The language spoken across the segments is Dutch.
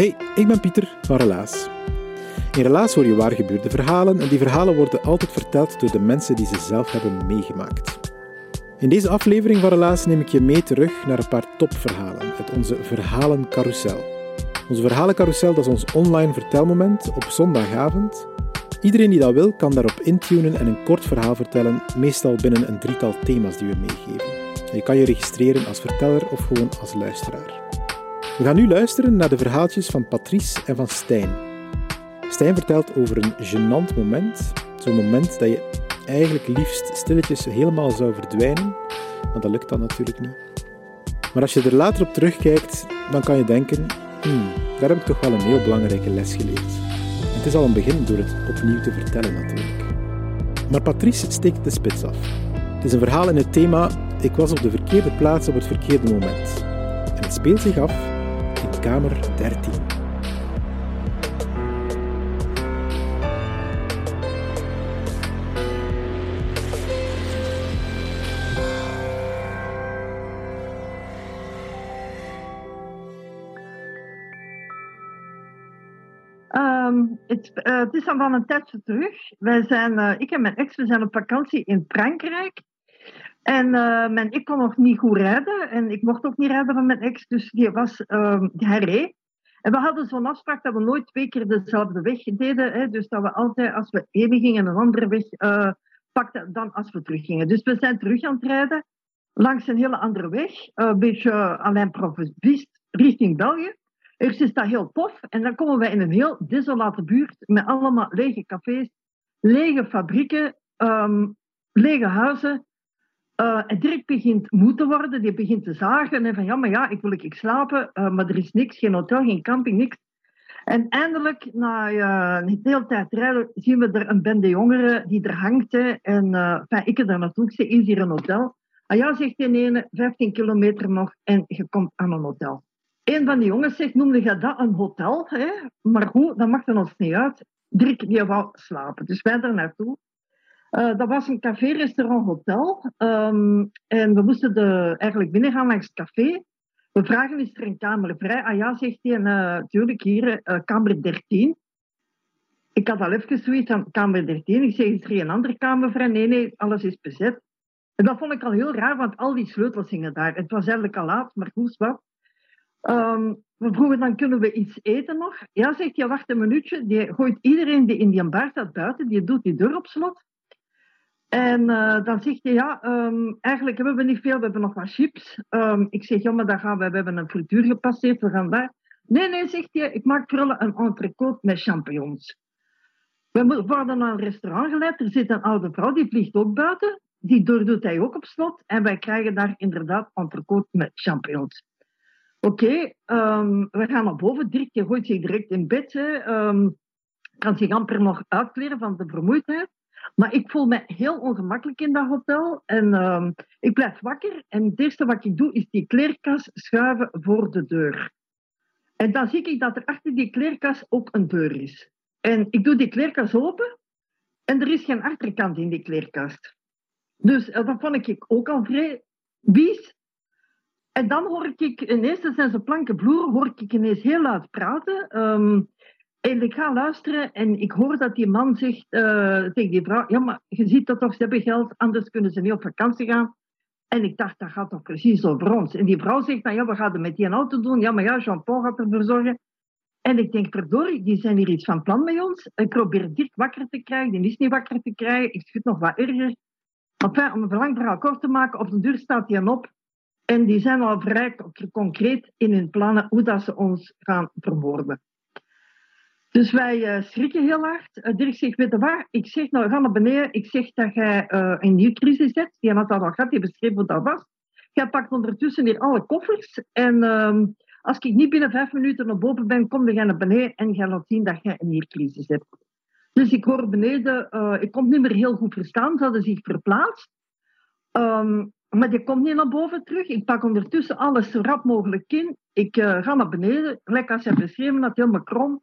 Hey, ik ben Pieter van Relaas. In Relaas hoor je waar gebeurde verhalen en die verhalen worden altijd verteld door de mensen die ze zelf hebben meegemaakt. In deze aflevering van Relaas neem ik je mee terug naar een paar topverhalen uit onze Verhalencarousel. Onze Verhalencarousel dat is ons online vertelmoment op zondagavond. Iedereen die dat wil kan daarop intunen en een kort verhaal vertellen, meestal binnen een drietal thema's die we meegeven. Je kan je registreren als verteller of gewoon als luisteraar. We gaan nu luisteren naar de verhaaltjes van Patrice en van Stijn. Stijn vertelt over een gênant moment. Zo'n moment dat je eigenlijk liefst stilletjes helemaal zou verdwijnen. Maar dat lukt dan natuurlijk niet. Maar als je er later op terugkijkt, dan kan je denken: hmm, daar heb ik toch wel een heel belangrijke les geleerd. Het is al een begin door het opnieuw te vertellen natuurlijk. Maar Patrice steekt de spits af. Het is een verhaal in het thema: Ik was op de verkeerde plaats op het verkeerde moment. En het speelt zich af kamer 13. Ehm, het, eh, het is al van een tijdje terug. Wij zijn, eh, ik en mijn ex we zijn op vakantie in Frankrijk. En uh, ik kon nog niet goed rijden. En ik mocht ook niet rijden van mijn ex. Dus die was, uh. En we hadden zo'n afspraak dat we nooit twee keer dezelfde weg deden. Hè, dus dat we altijd, als we heen gingen, een andere weg uh, pakten dan als we teruggingen. Dus we zijn terug aan het rijden. Langs een hele andere weg. een beetje alleen Provist richting België. Eerst is dat heel tof. En dan komen wij in een heel desolate buurt. Met allemaal lege cafés. Lege fabrieken. Um, lege huizen. Uh, en direct begint moe te worden, die begint te zagen en van ja, maar ja, ik wil ik slapen, uh, maar er is niks, geen hotel, geen camping, niks. En eindelijk, na uh, een hele tijd rijden, zien we er een bende jongeren die er hangt. Hè, en ik er daar naartoe, ik is hier een hotel? Ah ja, zegt die ene, 15 kilometer nog en je komt aan een hotel. Een van die jongens zegt, noemde je dat een hotel? Hè? Maar goed, dat maakt er ons niet uit. Dirk, die wou slapen. Dus wij daar naartoe. Uh, dat was een café, restaurant, hotel. Um, en we moesten de, eigenlijk binnengaan langs het café. We vragen, is er een kamer vrij? Ah ja, zegt hij, natuurlijk uh, hier, uh, kamer 13. Ik had al even zoiets aan kamer 13. Ik zeg, is er een andere kamer vrij? Nee, nee, alles is bezet. En dat vond ik al heel raar, want al die sleutels hingen daar. Het was eigenlijk al laat, maar goed, wat. Um, we vroegen dan, kunnen we iets eten nog? Ja, zegt hij, wacht een minuutje. Die gooit iedereen die in die bar staat buiten, die doet die deur op slot. En uh, dan zegt hij, ja, um, eigenlijk hebben we niet veel, we hebben nog wat chips. Um, ik zeg, ja, maar dan gaan we, we hebben een frituur gepasseerd, we gaan daar. Nee, nee, zegt hij, ik maak krullen een entrecote met champignons. We worden naar een restaurant geleid, er zit een oude vrouw, die vliegt ook buiten. Die deur doet hij ook op slot. En wij krijgen daar inderdaad entrecote met champignons. Oké, um, we gaan naar boven. Je gooit zich direct in bed. Um, kan zich amper nog uitkleren van de vermoeidheid. Maar ik voel me heel ongemakkelijk in dat hotel. En um, ik blijf wakker. En het eerste wat ik doe, is die kleerkast schuiven voor de deur. En dan zie ik dat er achter die kleerkast ook een deur is. En ik doe die kleerkast open. En er is geen achterkant in die kleerkast. Dus uh, dat vond ik ook al vrij vies. En dan hoor ik ineens, er zijn zo planken vloer, hoor ik ineens heel luid praten. Um, en ik ga luisteren en ik hoor dat die man zegt uh, tegen die vrouw: Ja, maar je ziet dat toch, ze hebben geld, anders kunnen ze niet op vakantie gaan. En ik dacht, dat gaat toch precies over ons. En die vrouw zegt: Nou ja, we gaan het met die auto doen. Ja, maar ja, Jean-Paul gaat ervoor zorgen. En ik denk, verdorie, die zijn hier iets van plan met ons. Ik probeer Dirk wakker te krijgen, die is niet wakker te krijgen. Ik schud nog wat erger. Enfin, om een verlang verhaal kort te maken, op de deur staat hij op. En die zijn al vrij concreet in hun plannen hoe dat ze ons gaan verwoorden. Dus wij uh, schrikken heel hard. Uh, Dirk zegt, weet je waar? Ik zeg, nou, ga naar beneden. Ik zeg dat jij uh, een nieuwe crisis hebt. Die had dat al gehad, die beschreef wat dat was. Jij pakt ondertussen hier alle koffers. En ehm, als ik niet binnen vijf minuten naar boven ben, kom je naar beneden en ga laat zien dat jij een niercrisis hebt. Dus ik hoor beneden, ik kon niet meer heel goed verstaan. Ze hadden zich verplaatst. Um, maar die komt niet naar boven terug. Ik pak ondertussen alles zo rap mogelijk in. Ik ga naar beneden. Lekker als je beschreven had, helemaal krom.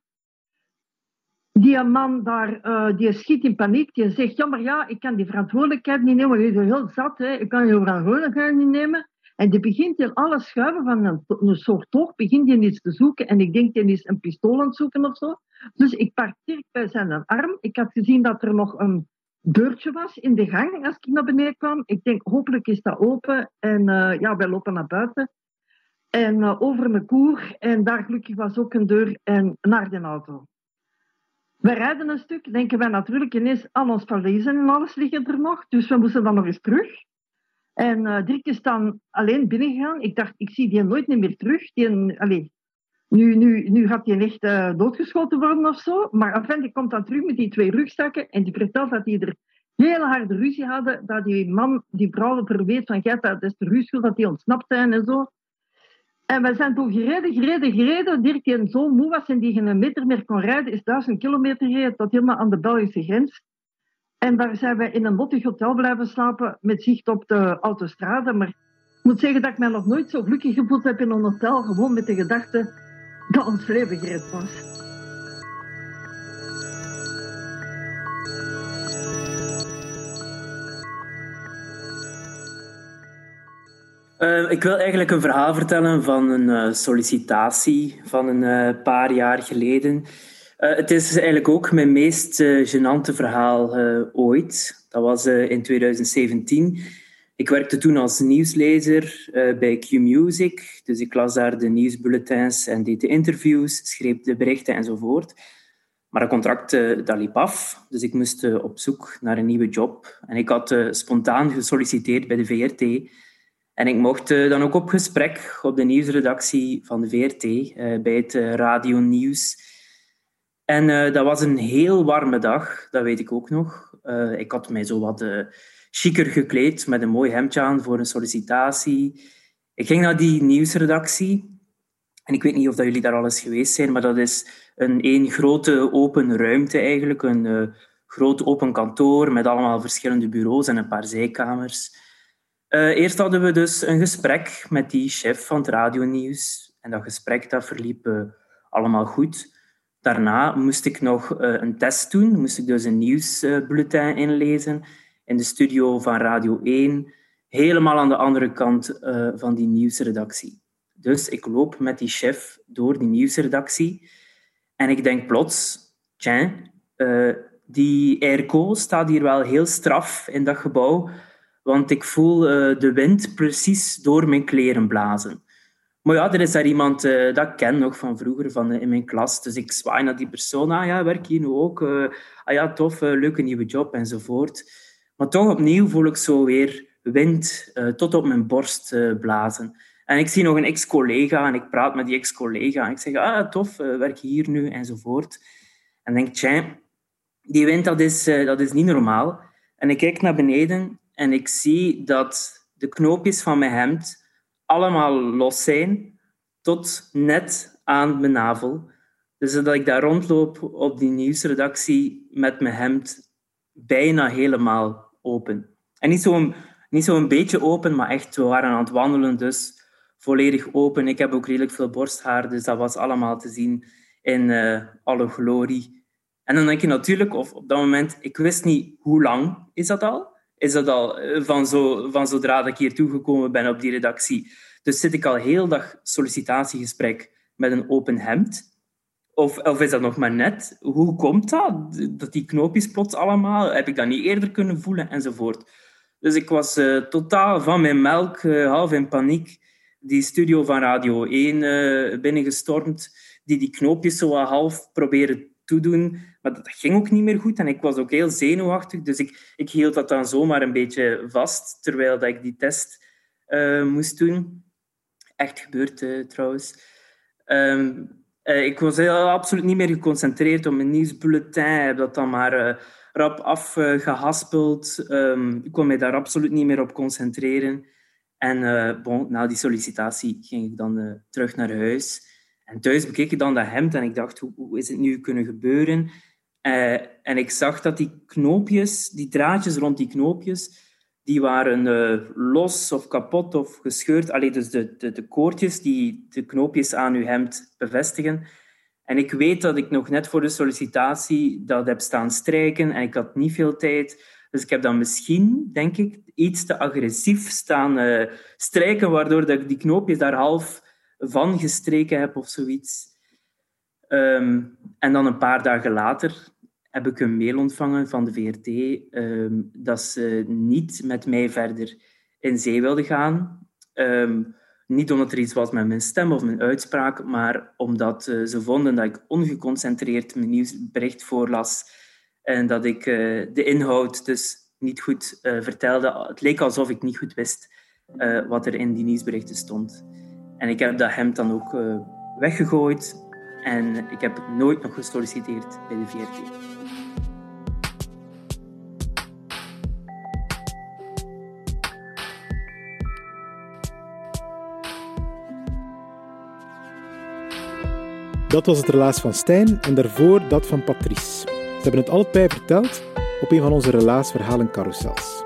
Die man daar, uh, die schiet in paniek. Die zegt, ja, maar ja, ik kan die verantwoordelijkheid niet nemen. Je is heel zat, hè. ik kan je verantwoordelijkheid niet nemen. En die begint in alles schuiven van een, soort toog, begint hij iets te zoeken. En ik denk, die is een pistool aan het zoeken of zo. Dus ik Dirk bij zijn arm. Ik had gezien dat er nog een deurtje was in de gang als ik naar beneden kwam. Ik denk, hopelijk is dat open. En uh, ja, wij lopen naar buiten. En uh, over een koer. En daar gelukkig was ook een deur en naar de auto. We rijden een stuk, denken wij natuurlijk ineens al ons valiezen en alles liggen er nog. Dus we moesten dan nog eens terug. En uh, Dirk is dan alleen binnengegaan. Ik dacht, ik zie die nooit meer terug. Die, nu, nu, nu gaat hij echt uh, doodgeschoten worden of zo. Maar enfin, die komt dan terug met die twee rugzakken. En die vertelt dat die er heel harde ruzie hadden. Dat die man, die vrouw verweet van, jij, dat is de ruzie dat die ontsnapt zijn en zo. En we zijn toen gereden, gereden, gereden. Dirk en zo moe was en die geen meter meer kon rijden, is duizend kilometer gereden tot helemaal aan de Belgische grens. En daar zijn we in een mottig hotel blijven slapen met zicht op de autostrade. Maar ik moet zeggen dat ik mij nog nooit zo gelukkig gevoeld heb in een hotel, gewoon met de gedachte dat ons leven gered was. Uh, ik wil eigenlijk een verhaal vertellen van een uh, sollicitatie van een uh, paar jaar geleden. het is eigenlijk ook mijn meest gênante verhaal ooit. Dat was in 2017. Ik werkte toen als nieuwslezer bij Q-Music. Dus ik las daar de nieuwsbulletins en deed de interviews, schreef de berichten enzovoort. Maar dat contract dat liep af, dus ik moest op zoek naar een nieuwe job. En ik had spontaan gesolliciteerd bij de VRT... En ik mocht uh, dan ook op gesprek op de nieuwsredactie van de VRT uh, bij het uh, Radio Nieuws. En dat was een heel warme dag, dat weet ik ook nog. ik had mij zo wat chiquer gekleed met een mooi hemdje aan voor een sollicitatie. Ik ging naar die nieuwsredactie. En ik weet niet of dat jullie daar al eens geweest zijn, maar dat is een één grote open ruimte eigenlijk. Een groot open kantoor met allemaal verschillende bureaus en een paar zijkamers. Uh, eerst hadden we dus een gesprek met die chef van het radionieuws. En dat gesprek dat verliep uh, allemaal goed. Daarna moest ik nog uh, een test doen. Moest ik dus een nieuwsbulletin inlezen in de studio van Radio 1. Helemaal aan de andere kant van die nieuwsredactie. Dus ik loop met die chef door die nieuwsredactie. En ik denk plots, tja, die airco staat hier wel heel straf in dat gebouw want ik voel uh, de wind precies door mijn kleren blazen. Maar ja, er is daar iemand uh, dat ik ken nog van vroeger van, uh, in mijn klas. Dus ik zwaai naar die persoon. Ah ja, werk je nu ook? ah ja, tof, leuke nieuwe job enzovoort. Maar toch opnieuw voel ik zo weer wind tot op mijn borst blazen. En ik zie nog een ex-collega en ik praat met die ex-collega. En ik zeg, ah tof, werk hier nu enzovoort. En denk, tja, die wind dat is, dat is niet normaal. En ik kijk naar beneden en ik zie dat de knoopjes van mijn hemd allemaal los zijn, tot net aan mijn navel. Dus dat ik daar rondloop op die nieuwsredactie met mijn hemd bijna helemaal open. En niet zo'n niet zo een beetje open, maar echt, we waren aan het wandelen, dus volledig open. Ik heb ook redelijk veel borsthaar, dus dat was allemaal te zien in uh, alle glorie. En dan denk je natuurlijk, of op dat moment, ik wist niet hoe lang is dat al is dat al eh, van, zo, van zodra ik hier toegekomen ben op die redactie. Dus zit ik al heel dag sollicitatiegesprek met een open hemd? Of, of is dat nog maar net? Hoe komt dat? Dat die knoopjes plots allemaal? Heb ik dat niet eerder kunnen voelen? Enzovoort. Dus ik was uh, totaal van mijn melk, uh, half in paniek, die studio van Radio 1 uh, binnengestormd, die die knoopjes zo half proberen toedoen. Maar dat ging ook niet meer goed en ik was ook heel zenuwachtig. Dus ik, ik hield dat dan zomaar een beetje vast terwijl dat ik die test uh, moest doen. Echt gebeurd uh, trouwens. Um, uh, ik was heel, absoluut niet meer geconcentreerd op mijn nieuwsbulletin. heb dat dan maar rap afgehaspeld. Um, ik kon mij daar absoluut niet meer op concentreren. En bon, na die sollicitatie ging ik dan terug naar huis. En thuis bekeek ik dan dat hemd en ik dacht, hoe, hoe is het nu kunnen gebeuren? en ik zag dat die knoopjes, die draadjes rond die knoopjes, die waren uh, los of kapot of gescheurd. Alleen dus de, de, de koordjes die de knoopjes aan uw hemd bevestigen. En ik weet dat ik nog net voor de sollicitatie dat heb staan strijken en ik had niet veel tijd. Dus ik heb dan misschien, denk ik, iets te agressief staan uh, strijken, waardoor dat ik die knoopjes daar half van gestreken heb of zoiets. Um, en dan een paar dagen later heb ik een mail ontvangen van de VRT ehm, dat ze niet met mij verder in zee wilden gaan. Ehm, niet omdat er iets was met mijn stem of mijn uitspraak, maar omdat uh, ze vonden dat ik ongeconcentreerd mijn nieuwsbericht voorlas en dat ik uh, de inhoud dus niet goed uh, vertelde. Het leek alsof ik niet goed wist wat er in die nieuwsberichten stond. En ik heb dat hemd dan ook weggegooid en ik heb nooit nog gesolliciteerd bij de VRT. Dat was het relaas van Stijn en daarvoor dat van Patrice. Ze hebben het allebei verteld op een van onze relaasverhalen carousels.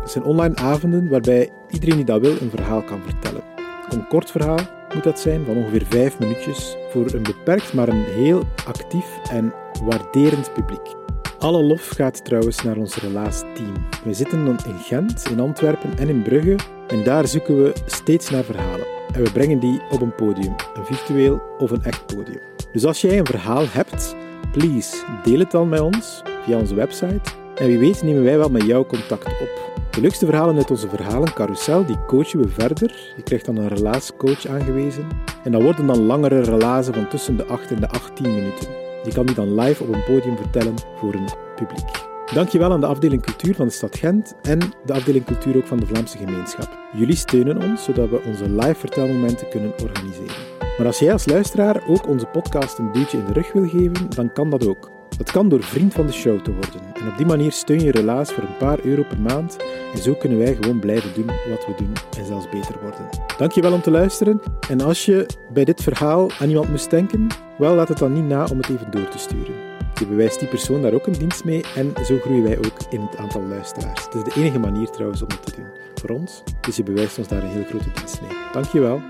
Het zijn online avonden waarbij iedereen die dat wil een verhaal kan vertellen. Een kort verhaal moet dat zijn van ongeveer vijf minuutjes voor een beperkt maar een heel actief en waarderend publiek. Alle lof gaat trouwens naar ons relaas-team. We zitten dan in Gent, in Antwerpen en in Brugge en daar zoeken we steeds naar verhalen. En we brengen die op een podium, een virtueel of een echt podium. Dus als jij een verhaal hebt, please deel het dan met ons via onze website. En wie weet nemen wij wel met jou contact op. De leukste verhalen uit onze verhalen carousel, die coachen we verder. Je krijgt dan een relaascoach aangewezen. En dat worden dan langere relazen van tussen de 8 en de 18 minuten. Je kan die dan live op een podium vertellen voor een publiek. Dankjewel aan de afdeling cultuur van de stad Gent en de afdeling cultuur ook van de Vlaamse gemeenschap. Jullie steunen ons zodat we onze live vertelmomenten kunnen organiseren. Maar als jij als luisteraar ook onze podcast een duwtje in de rug wil geven, dan kan dat ook. Dat kan door vriend van de show te worden. En op die manier steun je Relaas voor een paar euro per maand. En zo kunnen wij gewoon blijven doen wat we doen en zelfs beter worden. Dankjewel om te luisteren. En als je bij dit verhaal aan iemand moest denken, wel laat het dan niet na om het even door te sturen. Je bewijst die persoon daar ook een dienst mee en zo groeien wij ook in het aantal luisteraars. Het is de enige manier trouwens om het te doen voor ons, dus je bewijst ons daar een heel grote dienst mee. Dankjewel.